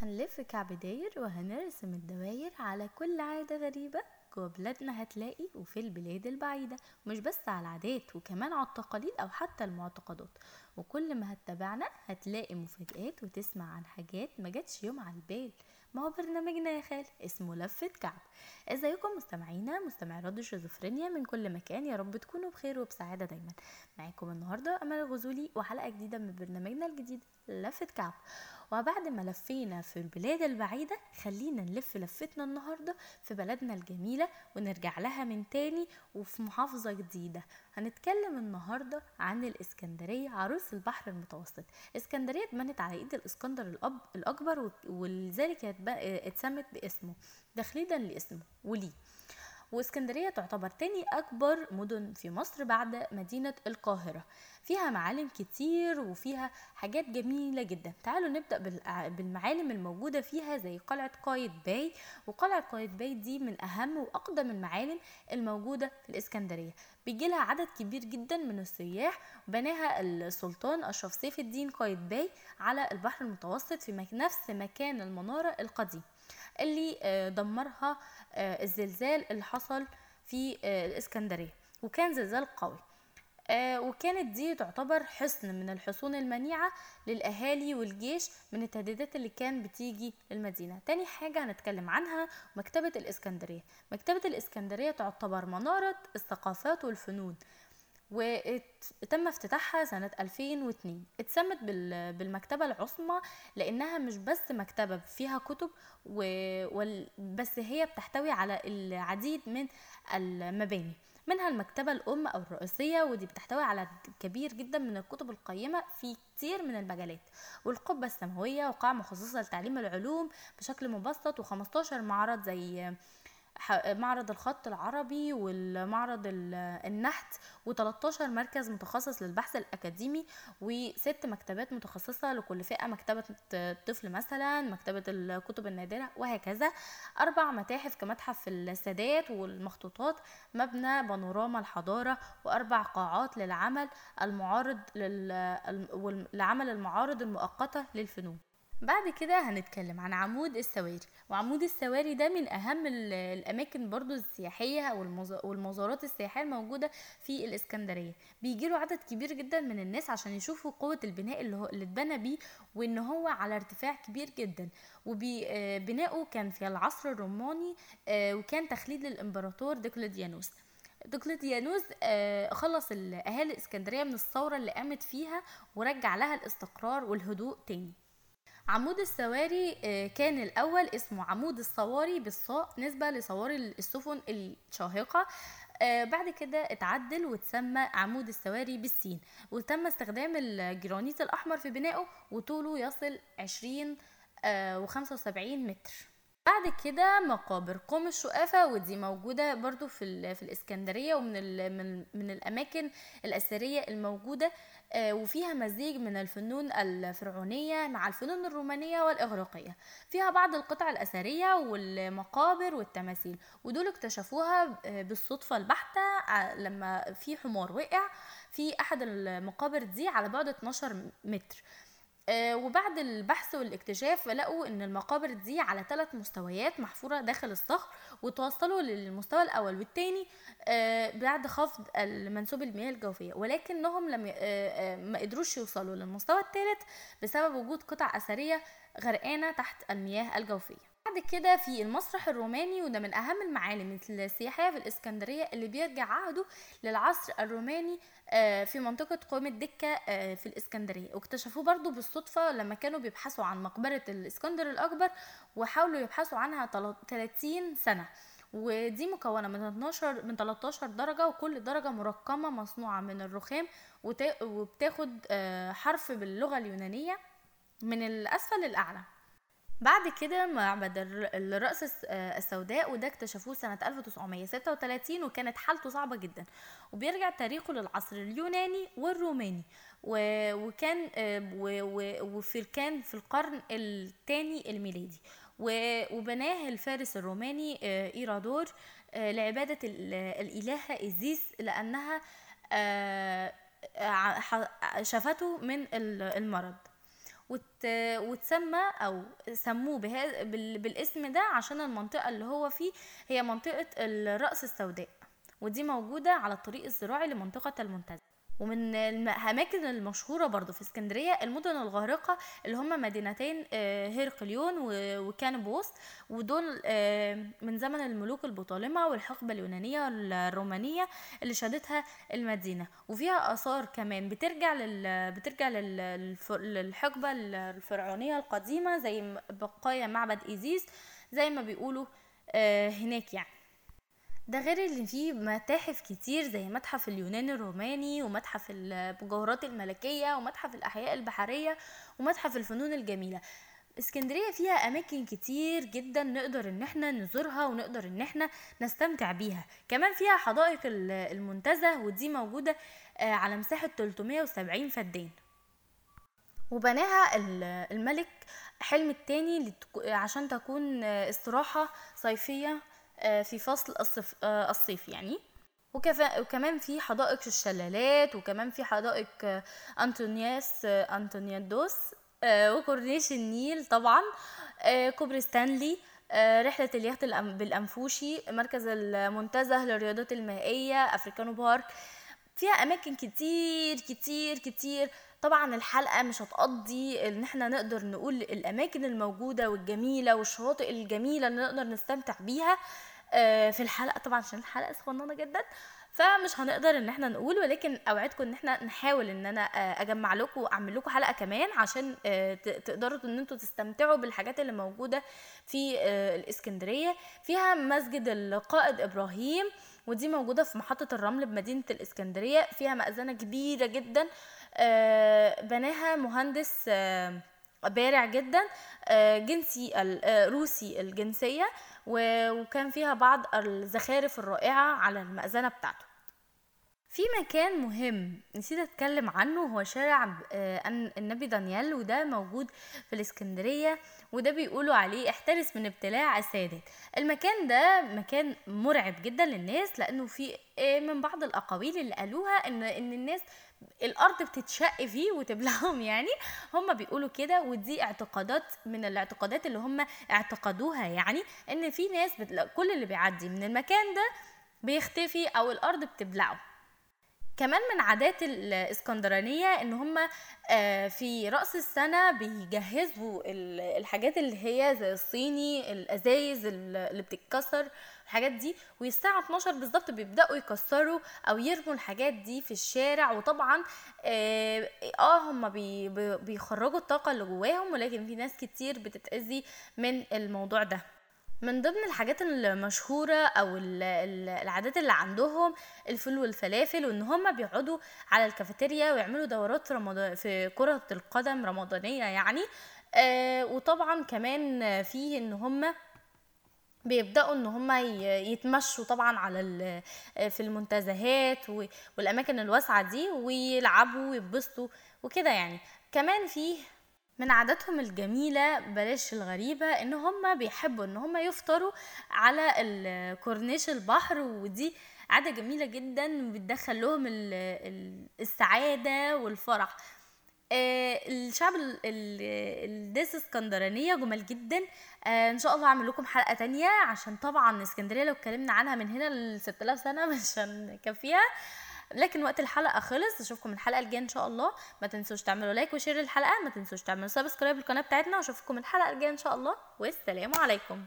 هنلف كعب داير وهنرسم الدواير على كل عادة غريبة. جوا بلادنا هتلاقي وفي البلاد البعيدة مش بس على العادات وكمان على التقاليد أو حتى المعتقدات. وكل ما هتتابعنا هتلاقي مفاجآت وتسمع عن حاجات ما جاتش يوم على البال. ما هو برنامجنا يا خال اسمه لفة كعب. إزيكم مستمعينا؟ مستمعي راديو شيزوفرينيا من كل مكان. يا رب تكونوا بخير وبسعادة دايما. معاكم النهاردة أمل الغزولي وحلقة جديدة من برنامجنا الجديد لفة كعب. وبعد ما لفينا في البلاد البعيدة خلينا نلف لفتنا النهاردة في بلدنا الجميلة ونرجع لها من تاني وفي محافظة جديدة. هنتكلم النهاردة عن الإسكندرية عروس البحر المتوسط. إسكندرية اتبنت على إيد الإسكندر الأب الأكبر ولذلك اتسمت باسمه. تخليدا لاسمه وليه. واسكندرية تعتبر تاني أكبر مدن في مصر بعد مدينة القاهرة. فيها معالم كتير وفيها حاجات جميلة جدا. تعالوا نبدأ بالمعالم الموجودة فيها زي قلعة قايد باي. وقلعة قايد باي دي من أهم وأقدم المعالم الموجودة في الإسكندرية. بيجي لها عدد كبير جدا من السياح. بناها السلطان أشرف سيف الدين قايد باي على البحر المتوسط في نفس مكان المنارة القديم. اللي دمرها الزلزال اللي حصل في الإسكندرية وكان زلزال قوي. وكانت دي تعتبر حصن من الحصون المنيعة للأهالي والجيش من التهديدات اللي كان بتيجي للمدينة تاني حاجة هنتكلم عنها مكتبة الإسكندرية. مكتبة الإسكندرية تعتبر منارة الثقافات والفنون. وتم افتتاحها سنة 2002 اتسمت بالمكتبة العظمى لأنها مش بس مكتبة فيها كتب و... بس هي بتحتوي على العديد من المباني. منها المكتبة الأم أو الرئيسية ودي بتحتوي على كبير جدا من الكتب القيمة في كتير من المجالات والقبة السماوية وقاعة مخصصة لتعليم العلوم بشكل مبسط و15 معرض زي معرض الخط العربي والمعرض النحت و13 مركز متخصص للبحث الأكاديمي وست مكتبات متخصصة لكل فئة مكتبة طفل مثلا مكتبة الكتب النادرة وهكذا. أربع متاحف كمتحف السادات والمخطوطات مبنى بانوراما الحضارة وأربع قاعات للعمل المعارض لعمل المعارض المؤقتة للفنون. بعد كده هنتكلم عن عمود السواري وعمود السواري ده من أهم الأماكن برضو السياحية والمزارات السياحية الموجودة في الإسكندرية. بيجيله عدد كبير جدا من الناس عشان يشوفوا قوة البناء اللي, هو اللي اتبنى بيه وإن هو على ارتفاع كبير جدا. وبناؤه كان في العصر الروماني وكان تخليد للإمبراطور ديكلوديانوس. دقلديانوس خلص أهالي الإسكندرية من الثورة اللي قامت فيها ورجع لها الاستقرار والهدوء تاني. عمود السواري كان الأول اسمه عمود الصواري بالصاء نسبة لصواري السفن الشاهقة. بعد كده اتعدل وتسمى عمود السواري بالسين وتم استخدام الجرانيت الأحمر في بنائه وطوله يصل 20 و 75 متر. بعد كده مقابر قوم الشقافة ودي موجودة برضو في, في الإسكندرية ومن من, من الأماكن الأثرية الموجودة وفيها مزيج من الفنون الفرعونية مع الفنون الرومانية والإغريقية فيها بعض القطع الأثرية والمقابر والتماثيل ودول اكتشفوها بالصدفة البحتة لما في حمار وقع في أحد المقابر دي على بعد 12 متر. وبعد البحث والاكتشاف لقوا إن المقابر دي على ثلاث مستويات محفورة داخل الصخر وتوصلوا للمستوى الأول والثاني بعد خفض منسوب المياه الجوفية. ولكنهم لم ما قدروش يوصلوا للمستوى الثالث بسبب وجود قطع أثرية غرقانة تحت المياه الجوفية. بعد كده في المسرح الروماني وده من أهم المعالم السياحية في الإسكندرية اللي بيرجع عهده للعصر الروماني في منطقة قوم الدكة في الإسكندرية. واكتشفوه برضو بالصدفة لما كانوا بيبحثوا عن مقبرة الإسكندر الأكبر وحاولوا يبحثوا عنها 30 سنة. ودي مكونة من 12 من 13 درجة وكل درجة مرقمة مصنوعة من الرخام وبتاخد حرف باللغة اليونانية من الأسفل للأعلى. بعد كده معبد الرأس السوداء وده اكتشفوه سنة 1936 وكانت حالته صعبة جدا. وبيرجع تاريخه للعصر اليوناني والروماني. وكان وفي كان في القرن الثاني الميلادي. وبناه الفارس الروماني إيرادور لعبادة الإلهة إيزيس لأنها شفته من المرض. وت... وتسمى أو سموه بها... بال... بالاسم ده عشان المنطقة اللي هو فيه هي منطقة الرأس السوداء ودي موجودة على الطريق الزراعي لمنطقة المنتزه. ومن الأماكن المشهورة برضو في اسكندرية المدن الغارقة اللي هم مدينتين آه، هيرقليون وكانبوس ودول آه، من زمن الملوك البطالمة والحقبة اليونانية الرومانية اللي شهدتها المدينة. وفيها آثار كمان بترجع لل بترجع للحقبة الفرعونية القديمة زي بقايا معبد إيزيس زي ما بيقولوا آه، هناك يعني. ده غير اللي فيه متاحف كتير زي متحف اليونان الروماني ومتحف المجوهرات الملكية ومتحف الأحياء البحرية ومتحف الفنون الجميلة. اسكندرية فيها أماكن كتير جدا نقدر إن إحنا نزورها ونقدر إن إحنا نستمتع بيها. كمان فيها حدائق المنتزه ودي موجودة آه، على مساحة 370 فدان. وبناها الملك حلمي التاني عشان تكون استراحة صيفية آه، في فصل الصيف, آه، الصيف يعني. وكمان في حدائق الشلالات وكمان في حدائق آه، أنطونياس أنطونيادوس وكورنيش النيل طبعا كوبري ستانلي رحلة اليخت بالأنفوشي مركز المنتزه للرياضات المائية أفريكانو بارك. فيها أماكن كتير كتير كتير طبعا الحلقة مش هتقضي إن إحنا نقدر نقول الأماكن الموجودة والجميلة والشواطئ الجميلة اللي نقدر نستمتع بيها آه، في الحلقة طبعا عشان الحلقة صغننة جدا. فمش هنقدر إن إحنا نقول ولكن أوعدكم إن إحنا نحاول إن أنا آه، أجمع لكم واعمل لكم حلقة كمان عشان آه، تقدروا إن أنتوا تستمتعوا بالحاجات اللي موجودة في الإسكندرية. فيها مسجد القائد إبراهيم ودي موجودة في محطة الرمل بمدينة الإسكندرية. فيها مأذنة كبيرة جدا. بناها مهندس بارع جدا جنسي روسي الجنسية وكان فيها بعض الزخارف الرائعة على المأذنة بتاعته. في مكان مهم نسيت أتكلم عنه هو شارع آه، النبي دانيال وده موجود في الإسكندرية. وده بيقولوا عليه احترس من ابتلاع السادات المكان ده مكان مرعب جدا للناس لأنه في آه، من بعض الأقاويل اللي قالوها إن إن الناس الأرض بتتشق فيه وتبلعهم يعني هم بيقولوا كده ودي اعتقادات من الاعتقادات اللي هم اعتقدوها يعني إن في ناس. كل اللي بيعدي من المكان ده بيختفي أو الأرض بتبلعه كمان من عادات الإسكندرانية إن هم آه، في رأس السنة بيجهزوا الحاجات اللي هي زي الصيني الأزايز اللي بتتكسر الحاجات دي. والساعة 12 بالظبط بيبدأوا يكسروا أو يرموا الحاجات دي في الشارع. وطبعا آه, آه هم بي بيخرجوا الطاقة اللي جواهم ولكن في ناس كتير بتتأذي من الموضوع ده. من ضمن الحاجات المشهورة أو العادات اللي عندهم الفول والفلافل وإن هم بيقعدوا على الكافيتيريا ويعملوا دورات رمضان في كرة القدم رمضانية يعني. آه وطبعا كمان فيه إن هم بيبدأوا إن هم يتمشوا طبعا على في المنتزهات والأماكن الواسعة دي ويلعبوا ويتبسطوا وكده يعني. كمان فيه من عاداتهم الجميلة بلاش الغريبة إن هم بيحبوا إن هم يفطروا على الكورنيش البحر ودي عادة جميلة جدا بتدخل لهم السعادة والفرح. آه الشعب الديس اسكندرانية جمال جدا. آه إن شاء الله اعمل لكم حلقة تانية عشان طبعا اسكندرية لو اتكلمنا عنها من هنا ل 6000 سنة مش هنكفيها. لكن وقت الحلقة خلص أشوفكم الحلقة الجاية إن شاء الله. ما تنسوش تعملوا like و share الحلقة ما تنسوش تعملوا subscribe للقناة بتاعتنا وأشوفكم الحلقة الجاية إن شاء الله. والسلام عليكم.